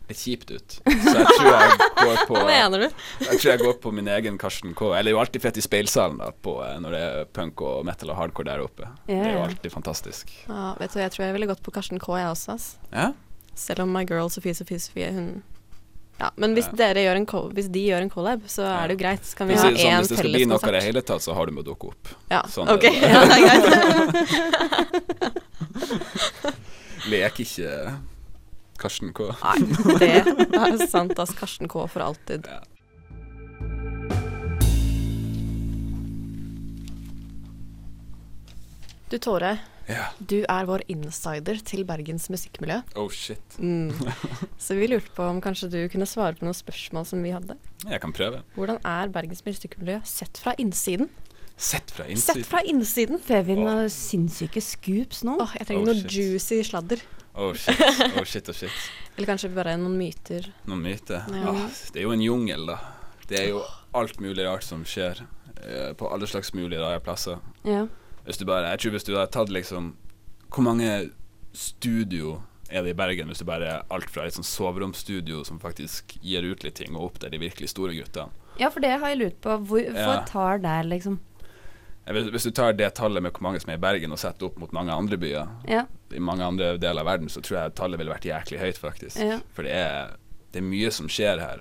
litt kjipt ut. <laughs> Så jeg tror jeg går på Hva mener du? Jeg tror jeg går på min egen Karsten K. Eller det er jo alltid fett i speilsalen da, på, eh, når det er punk og metal og hardcore der oppe. Det er jo alltid fantastisk. Ja, vet du, jeg tror jeg ville gått på Karsten K, jeg også. Ass. Ja? Selv om my girl Sofie Sofie Sofie, hun Ja, men hvis, Ja. dere gjør en col hvis de gjør en collab, så er det jo greit. Så kan vi ja. ha det, sånn, én hvis det skal bli noe i det hele tatt, så har du med å dukke opp. Ja, Sånn ok. er det. Ja, det er greit. <laughs> Lek ikke Karsten K. Nei, det er sant, ass. Karsten K for alltid. Ja. Du Tore, ja. du er vår insider til Bergens musikkmiljø. Oh shit. Mm. <laughs> Så vi lurte på om kanskje du kunne svare på noen spørsmål som vi hadde. Jeg kan prøve. Hvordan er Bergens musikkmiljø sett fra innsiden? Sett fra innsiden. Sett fra innsiden! Får vi noen sinnssyke scoops nå? Åh, jeg trenger Oh, noe shit. juicy sladder. Oh shit, oh shit, oh shit. <laughs> Eller kanskje bare noen myter. Noen myter. Ja. Ah, det er jo en jungel, da. Det er jo alt mulig rart som skjer eh, på alle slags mulige rare plasser. Ja. Hvis du bare Jeg tror hvis du har tatt liksom Hvor mange studio er det i Bergen hvis du bare er alt fra et sånn soveromsstudio som faktisk gir ut litt ting, og opp til de virkelig store guttene? ja, for det har jeg lurt på. Hvor Ja. Få et der, liksom. Hvis du tar det tallet med hvor mange som er i Bergen, og setter opp mot mange andre byer Ja. i mange andre deler av verden, så tror jeg tallet ville vært jæklig høyt, faktisk. Ja. For det er, det er mye som skjer her.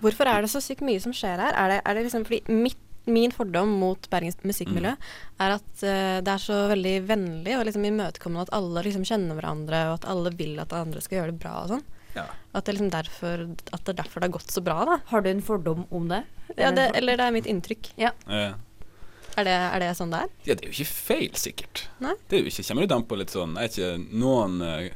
Hvorfor er det så sykt mye som skjer her? Er det, er det liksom fordi mitt, min fordom mot Bergens musikkmiljø er at uh, det er så veldig vennlig og liksom imøtekommende at alle liksom kjenner hverandre, og at alle vil at andre skal gjøre det bra og sånn. Ja. At det, er liksom derfor, at det er derfor det har gått så bra, da. Har du en fordom om det? Ja, det, eller det er mitt inntrykk. Eh, Er det, er det sånn det er? Ja, det er jo ikke feil, sikkert. Nei. Det er jo ikke, kommer jo an på litt sånn er ikke, Noen uh,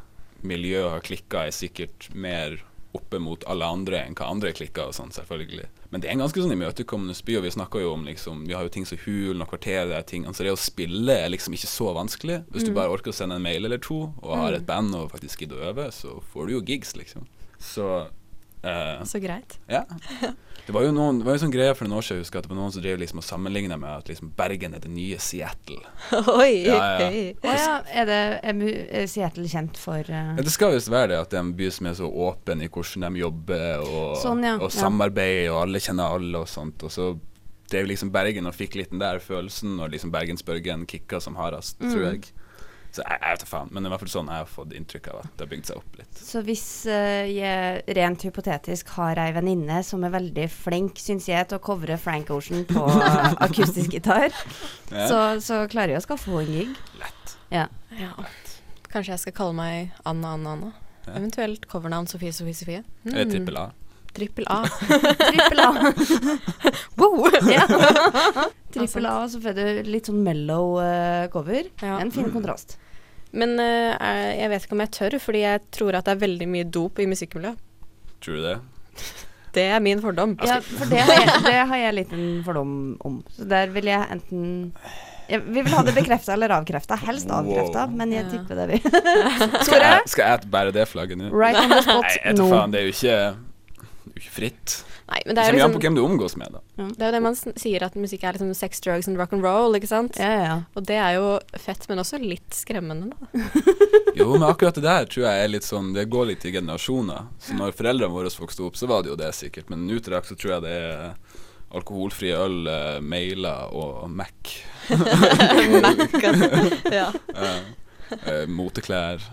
miljø har klikka, er sikkert mer oppe mot alle andre enn hva andre klikker og sånn, selvfølgelig. Men det er en ganske sånn imøtekommende by, og vi snakker jo om liksom Vi har jo ting som Hulen og Kvarteret, de altså så det å spille er liksom ikke så vanskelig. Hvis du bare orker å sende en mail eller to, og har et band og faktisk gidder å øve, så får du jo gigs, liksom. Så eh, Så greit. ja. Det var jo noen, det var jo sånn greie for noen år siden, jeg husker at det var noen som drev liksom og sammenligna med at liksom Bergen er det nye Seattle. <laughs> Oi! Ja, ja. Å ja, er, det, er er Seattle kjent for uh... Ja, det skal visst være det, at det er en by som er så åpen i hvordan de jobber og, Sånn, ja. og samarbeider, og alle kjenner alle og sånt. Og så drev liksom Bergen og fikk litt den der følelsen når liksom Bergensbørgen kicka som hardest, Mm. tror jeg. Så jeg, jeg vet da faen, men det er i hvert fall sånn jeg har fått inntrykk av at det har bygd seg opp litt. Så hvis uh, jeg rent hypotetisk har ei venninne som er veldig flink, syns jeg, til å covre Frank Ocean på <laughs> akustisk gitar, Ja. så, så klarer jeg å skaffe henne en gig. Lett. Ja. Ja. Kanskje jeg skal kalle meg Anna Anna Anna. Ja. Eventuelt covernavn Sofie Sofie Sofie. Eller Mm. trippel A. Trippel A. Trippel A. <laughs> Wow! <laughs> ja. Trippel A, så får du litt sånn mellow uh, cover. Ja. En fin kontrast. Men er- jeg vet ikke om jeg tør, fordi jeg tror at det er veldig mye dop i musikkmiljøet. Tror du det? <laughs> Det er min fordom. Ja, for det har, jeg, det har jeg litt en fordom om. Så der vil jeg enten jeg, vi vil ha det bekrefta eller avkrefta. Helst avkrefta, Wow. men jeg tipper det, vi. <laughs> Skal jeg, skal jeg bære det flagget nå? Right on the spot Nei, nå. faen, det er jo ikke, jo ikke fritt. Nei, men Det er jo liksom, på hvem du omgås med, da. Det er jo det man sier, at musikk er liksom sex, drugs and rock and roll, ikke sant? Ja, ja, ja. Og det er jo fett, men også litt skremmende, da. <laughs> Jo, men akkurat det der tror jeg er litt sånn Det går litt i generasjoner. Så når foreldrene våre vokste opp, så var det jo det sikkert. Men nå til dags så tror jeg det er alkoholfri øl, eh, mailer og Mac. <laughs> Mac, ja. <laughs> Uh, uh, moteklær.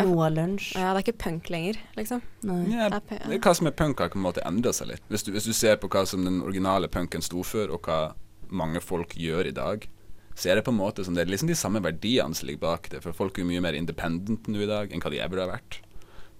Quinoa-lunsj. ja, det er ikke punk lenger, liksom. Nei. Ja, Det er hva som er punk, har på en måte endra seg litt. Hvis du, hvis du ser på hva som den originale punken sto for, og hva mange folk gjør i dag, så er det på en måte som det er liksom de samme verdiene som ligger bak det. For folk er jo mye mer independent nå i dag enn hva de ever har vært.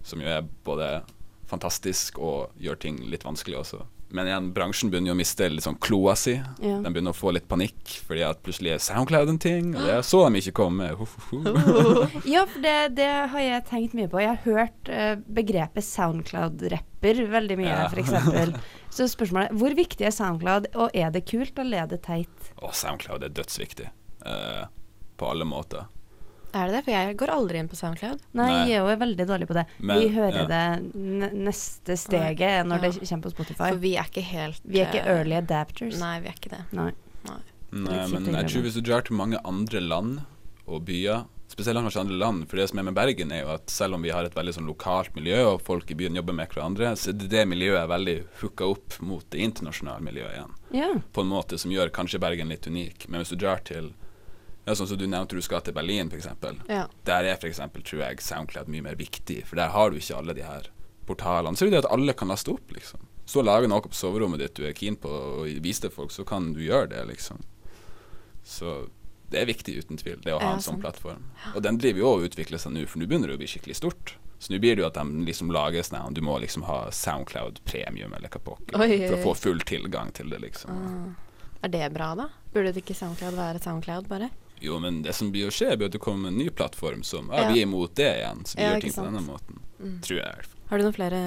Som jo er både fantastisk og gjør ting litt vanskelig også. Men igjen, bransjen begynner jo å miste litt sånn kloa si. Ja. De begynner å få litt panikk fordi at plutselig er SoundCloud en ting, og det så de ikke komme. <laughs> Ja, for det, det har jeg tenkt mye på. Jeg har hørt uh, begrepet Soundcloud-rapper veldig mye, Ja. eksempel. Så spørsmålet hvor viktig er Soundcloud, og er det kult eller er det teit? Og SoundCloud er dødsviktig. Uh, på alle måter. Er det det? For jeg går aldri inn på SoundCloud. Nei, Nei. jeg er jo veldig dårlig på det. Men, Vi hører ja. det ne- neste steget når Ja. det kommer på Spotify. For vi er ikke helt Vi er ikke eh, early adapters. Nei, vi er ikke det. Nei. Nei, Nei men jeg tror hvis du drar til mange andre land og byer, spesielt kanskje andre land, for det som er med Bergen, er jo at selv om vi har et veldig sånn lokalt miljø, og folk i byen jobber med hverandre, så er det det miljøet er veldig hooka opp mot det internasjonale miljøet igjen. Ja. På en måte som gjør kanskje Bergen litt unik. Men hvis du drar til ja, Sånn som du nevnte du skal til Berlin, f.eks. Ja. Der er f.eks. tror jeg SoundCloud mye mer viktig, for der har du ikke alle de her portalene. Så er det at alle kan laste opp, liksom. Så lage noe på soverommet ditt du er keen på å vise til folk, så kan du gjøre det, liksom. Så det er viktig, uten tvil, det å ha Ja, en sånn plattform. Og den driver jo og utvikler seg nå, for nå begynner det å bli skikkelig stort. Så nå blir det jo at de liksom lager sånn Du må liksom ha SoundCloud premium eller hva pokker for å få full tilgang til det, liksom. Ah. Er det bra, da? Burde det ikke SoundCloud være SoundCloud, bare? Jo, men det som blir å skje, blir at det kommer en ny plattform som Ja, vi er imot det igjen, så vi Ja, gjør ting på denne måten. Mm. Tror jeg. Har du noen flere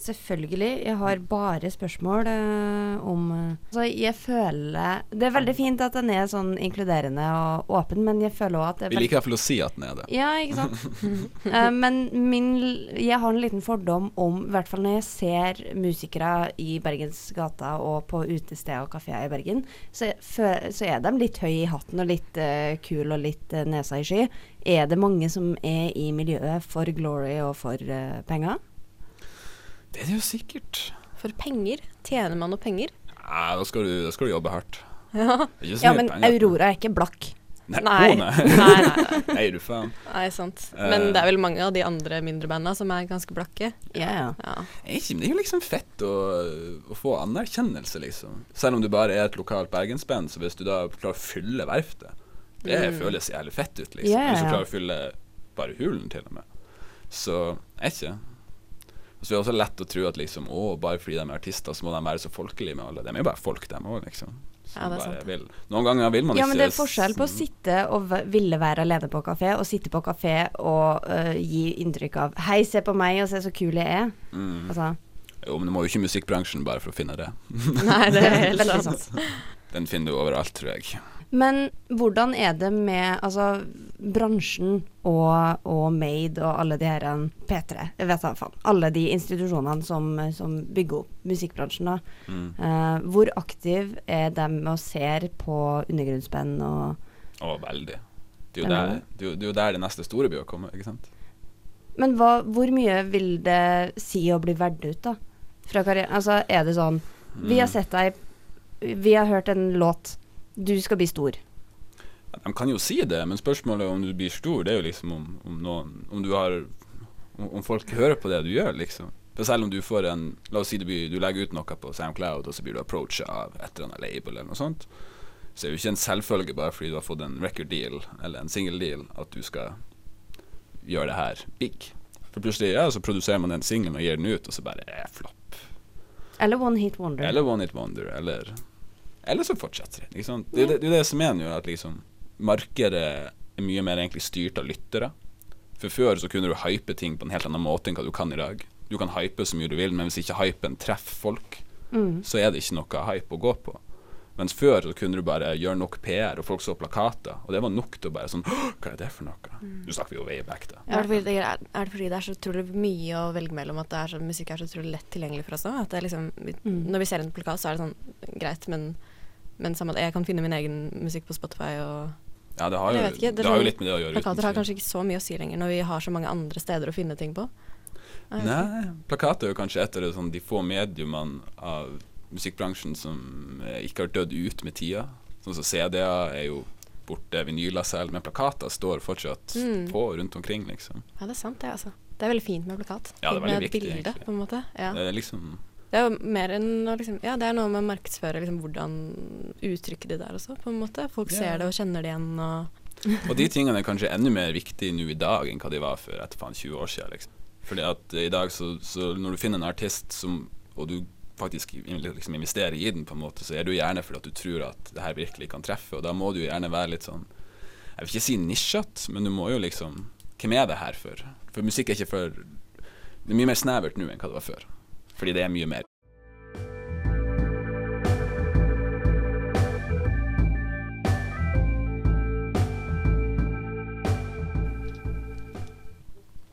Selvfølgelig. Jeg har bare spørsmål eh, om eh, Altså, jeg føler Det er veldig fint at den er sånn inkluderende og åpen, men jeg føler òg at det er Vi liker i hvert fall å si at den er det. Ja, ikke sant. uh, <laughs> men min Jeg har en liten fordom om, i hvert fall når jeg ser musikere i Bergens gata og på utesteder og kafeer i Bergen, så, fø- så er de litt høy i hatten og litt uh, kul og litt uh, nesa i sky. Er det mange som er i miljøet for glory og for uh, penger? Det er det jo sikkert. For penger? Tjener man noe penger? Nei, da skal du, da skal du jobbe hardt. Ja. Ja, men penger. Aurora er ikke blakk. Nei, Nei. nei. Nei, nei, <laughs> du faen. nei, sant. Eh. Men det er vel mange av de andre mindre banda som er ganske blakke. Ja, ja. Ja. Ikke, men Det er jo liksom fett å, å få anerkjennelse, liksom. Selv om du bare er et lokalt bergensband, så hvis du da klarer å fylle verftet Det Mm. føles jævlig fett ut, liksom. Ja, ja, Hvis du klarer å fylle bare hulen, til og med. Så jeg ikke. Og så er det også lett å tro at liksom Å, bare fordi de er artister, så må de være så folkelige med alle. De er jo bare folk, dem òg, liksom. Ja, det er sant. Vil. Noen ganger vil man Ja, ikke men det er forskjell på å sitte og ville være alene på kafé, og sitte på kafé og uh, gi inntrykk av 'hei, se på meg, og se så kul jeg er'. mm. Altså, Jo, men du må jo ikke musikkbransjen bare for å finne det. Nei, det er <laughs> helt sant. sant. Den finner du overalt, tror jeg. Men hvordan er det med altså, bransjen og, og Made og alle de her um, P3, jeg vet da faen, alle de institusjonene som, som bygger opp musikkbransjen, da. Mm. Uh, hvor aktiv er de og ser på undergrunnsband og Å, veldig. Det er, Er der, det? er jo- det er jo der det neste store blir å komme, ikke sant? Men hva, hvor mye vil det si å bli verdt ut, da? Fra karrieren? Altså, er det sånn Vi har Mm. sett deg Vi har hørt en låt. Du skal bli stor. De kan jo si det, men spørsmålet om du blir stor, det er jo liksom om, om noen Om du har om, folk hører på det du gjør, liksom. For selv om du får en La oss si du, blir, du legger ut noe på SoundCloud, og så blir du approacha av et eller annet label eller noe sånt, så er det jo ikke en selvfølge bare fordi du har fått en record deal eller en single deal, at du skal gjøre det her big. For plutselig ja, så produserer man den singelen og gir den ut, og så bare er flopp. Eller One Hit Wonder. Eller One Hit Wonder, eller Eller så fortsetter det. Liksom. Det, det, det er det som er nå, at liksom markedet er mye mer egentlig styrt av lyttere. For før så kunne du hype ting på en helt annen måte enn hva du kan i dag. Du kan hype så mye du vil, men hvis ikke hypen treffer folk, Mm. så er det ikke noe hype å gå på. Mens før så kunne du bare gjøre nok PR, og folk så plakater, og det var nok til å bare sånn Hva er det for noe? Nå snakker vi jo way back, da. Er det, er, er det fordi det er så utrolig mye å velge mellom at det er så, musikk er så utrolig lett tilgjengelig for oss nå? At det er liksom, Mm. Når vi ser en plakat, så er det sånn greit, men, men samme, jeg kan finne min egen musikk på Spotify og Ja, det har jo, ikke, det det har jo sånn- litt med det å gjøre. Plakater har kanskje ikke så mye å si lenger når vi har så mange andre steder å finne ting på. Ikke. Nei, plakater er jo kanskje et av de, sånn, de få mediumene av musikkbransjen som ikke har dødd ut med tida. Sånn som CD-er er jo borte, vinyler selv, men plakater står fortsatt Mm. på rundt omkring, liksom. Ja, det er sant, det, altså. Det er veldig fint med plakat. Ja, det er veldig viktig, bilde, egentlig. på en måte. Ja. Det er liksom Det er jo mer enn å liksom Ja, det er noe med å markedsføre liksom hvordan uttrykke det der også, på en måte. Folk Ja. ser det og kjenner det igjen og Og de <laughs> tingene er kanskje enda mer viktige nå i dag enn hva de var for etter faen 20 år siden. Liksom. Fordi at eh, i dag så, så når du finner en artist som, og du faktisk liksom investerer i den, på en måte, så er du gjerne fordi at du tror at det her virkelig kan treffe. Og da må du gjerne være litt sånn Jeg vil ikke si nisjete, men du må jo liksom Hvem er det her for? For musikk er ikke for Det er mye mer snevert nå enn hva det var før. Fordi det er mye mer.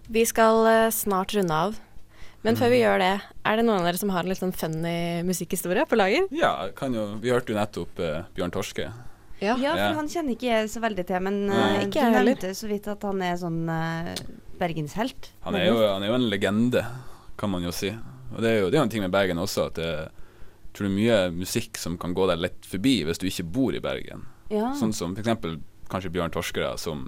Vi skal eh, snart runde av. Men før vi gjør det, er det noen av dere som har en litt sånn funny musikkhistorie på lager? Ja, kan jo Vi hørte jo nettopp uh, Bjørn Torske. Ja, for han kjenner ikke jeg så veldig til, men uh, Ikke jeg heller. nevnte så vidt at han er sånn uh, bergenshelt. Han er, jo, han er jo en legende, kan man jo si. Og det er jo, det er en ting med Bergen også, at det, jeg tror det er mye musikk som kan gå deg lett forbi hvis du ikke bor i Bergen. Ja. Sånn som f.eks. kanskje Bjørn Torskera, som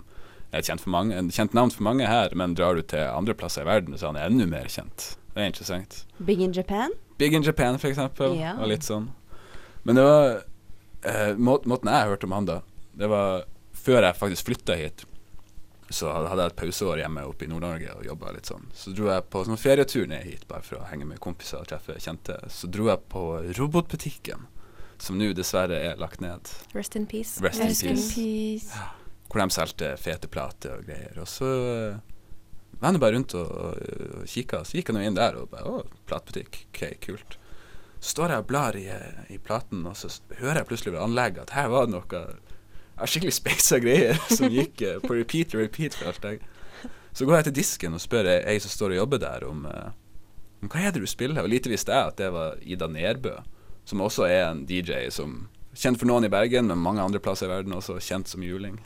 er et kjent, mange, en kjent navn for mange her, men drar du til andre plasser i verden, så er han enda mer kjent. Det er interessant. Big in Japan. Big in Japan, eksempel, Ja. og litt sånn. Men det var eh, Måten jeg hørte om han da, det var før jeg faktisk flytta hit. Så hadde jeg et pauseår hjemme oppe i Nord-Norge og jobba litt sånn. Så dro jeg på sånn ferietur ned hit bare for å henge med kompiser og treffe kjente. Så dro jeg på Robotbutikken, som nå dessverre er lagt ned. Rest in peace. Rest in Rest in peace. Ja. Hvor de solgte fete plater og greier. Og så uh, var jeg bare rundt og, og, og kikka, så gikk jeg nå inn der og bare Å, platebutikk. OK, kult. Så står jeg og blar i, i platen, og så hører jeg plutselig ved anlegget at her var det noe skikkelig speisa greier <laughs> som gikk eh, på repeat og repeat. følte jeg. Så går jeg til disken og spør ei som står og jobber der, om, eh, om hva er det du spiller. Og lite visste jeg at det var Ida Nerbø, som også er en DJ som Kjent for noen i Bergen, men mange andre plasser i verden også kjent som juling.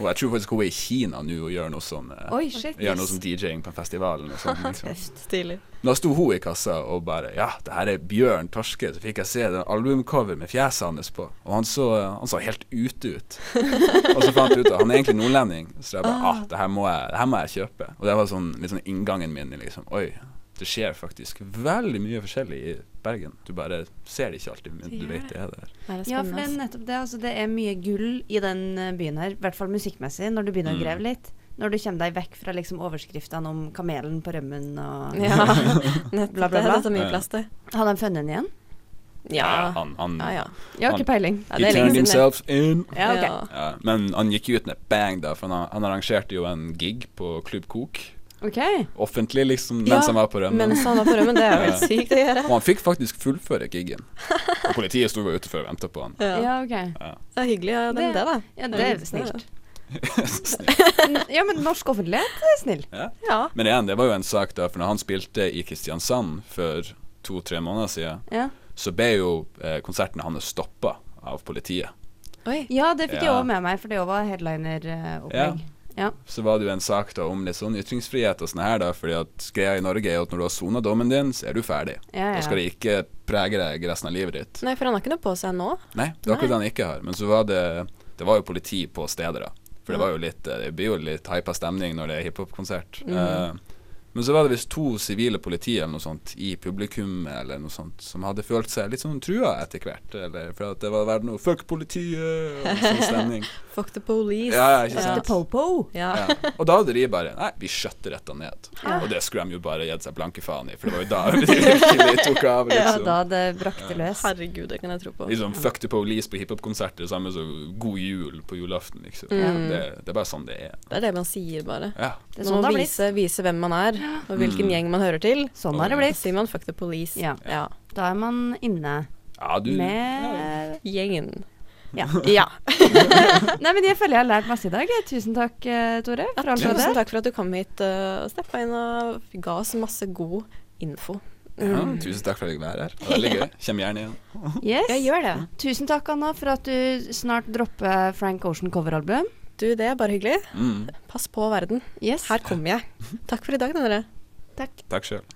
Og jeg tror faktisk hun er i Kina nå og gjør noe sånn eh, Oi, shit. Gjør noe sånn DJing på en festival sånt. Liksom. Da sto hun i kassa og bare Ja, det her er Bjørn Torske. Så fikk jeg se den albumcover med fjeset hans på, og han så, han så helt ute ut. <laughs> og så fant jeg ut at han er egentlig nordlending, så jeg bare ah, det her må jeg, det her må jeg kjøpe. Og det var sånn, litt sånn inngangen min liksom Oi, det skjer faktisk veldig mye forskjellig i Bergen. Du bare ser det ikke alltid, men du vet det er der. Er Ja, for det er nettopp det. Altså, det er mye gull i den eh, byen her, i hvert fall musikkmessig, når du begynner Mm. å grave litt. Når du kommer deg vekk fra liksom overskriftene om kamelen på rømmen og Ja. <laughs> Bla, bla, bla. Det er så mye plass til. Har de funnet den igjen? Ja. han, han, Ja, ja. Jeg har ikke peiling. Ja, he det er lenge turned siden. himself in. Ja, okay. Ja, men han gikk ut med bang, da, for han, han arrangerte jo en gig på Klubb Kok. Ok. Offentlig, liksom, Ja, mens han var på rømmen. Mens han var på rømmen, det er jo helt <laughs> sykt å gjøre. Og han fikk faktisk fullføre gigen. Og politiet sto jo utenfor å vente på han. Ja. Ja, ok. Ja. Det er hyggelig, ja, det, Det- da. Ja, det er snilt. <laughs> <laughs> Ja, men norsk offentlighet er snill. ja. Ja. Men igjen, det var jo en sak da, for når han spilte i Kristiansand for to-tre måneder siden, Ja. så ble jo eh, konserten hans stoppa av politiet. Oi. ja, det fikk jeg Ja. òg med meg, for det òg var headliner-opplegg. Ja. Så var det jo en sak da om litt sånn ytringsfrihet og sånn her, da, fordi at greia i Norge er at når du har sona dommen din, så er du ferdig. Ja, Da skal ja. det ikke prege deg resten av livet ditt. Nei, for han har ikke noe på seg nå. Nei, det er akkurat det han ikke har. Men så var det Det var jo politi på stedet, da. For det var jo litt eh, Det blir jo litt hypa stemning når det er hiphop-konsert. Mhm. Eh, men så var det visst to sivile politi eller noe sånt i publikum eller noe sånt som hadde følt seg litt sånn trua etter hvert. Eller for at det var vært noe 'fuck politiet' og sånn stemning. <laughs> Fuck the police. Ja, ja, ikke Ja. sant. The Popo. Ja. Ja. Og da hadde de bare Nei, vi skjøtter dette ned. Ja. Og det skulle de jo bare gitt seg blanke faen i, for det var jo da de <laughs> virkelig tok av, Ja, liksom. da det brakte løs. Herregud, det kan jeg tro på. Liksom Fuck the police på hiphop-konserter, samme som God jul på julaften, liksom. Mm. Det, det er bare sånn det er. Det er det man sier, bare. Ja. Det er Man sånn må det har blitt. vise, vise hvem man er, og hvilken Mm. gjeng man hører til. Sånn har det blitt. sier man 'fuck the police'. Ja. ja. Da er man inne ja, du med gjengen. Ja. <laughs> Ja. <laughs> Nei, men jeg føler jeg har lært masse i dag. Tusen takk, eh, Tore, for alt Tusen det. takk for at du kom hit uh, og steppa inn og ga oss masse god info. Ja, tusen takk for at jeg fikk være her. Det var Veldig gøy. <laughs> Kjem gjerne igjen. Yes. Ja, gjør det. Tusen takk, Anna, for at du snart dropper Frank Ocean coveralbum. Du, det er bare hyggelig. Mm. Pass på verden. Yes. Her kommer jeg. <laughs> Takk for i dag, dere. Takk. Takk sjøl.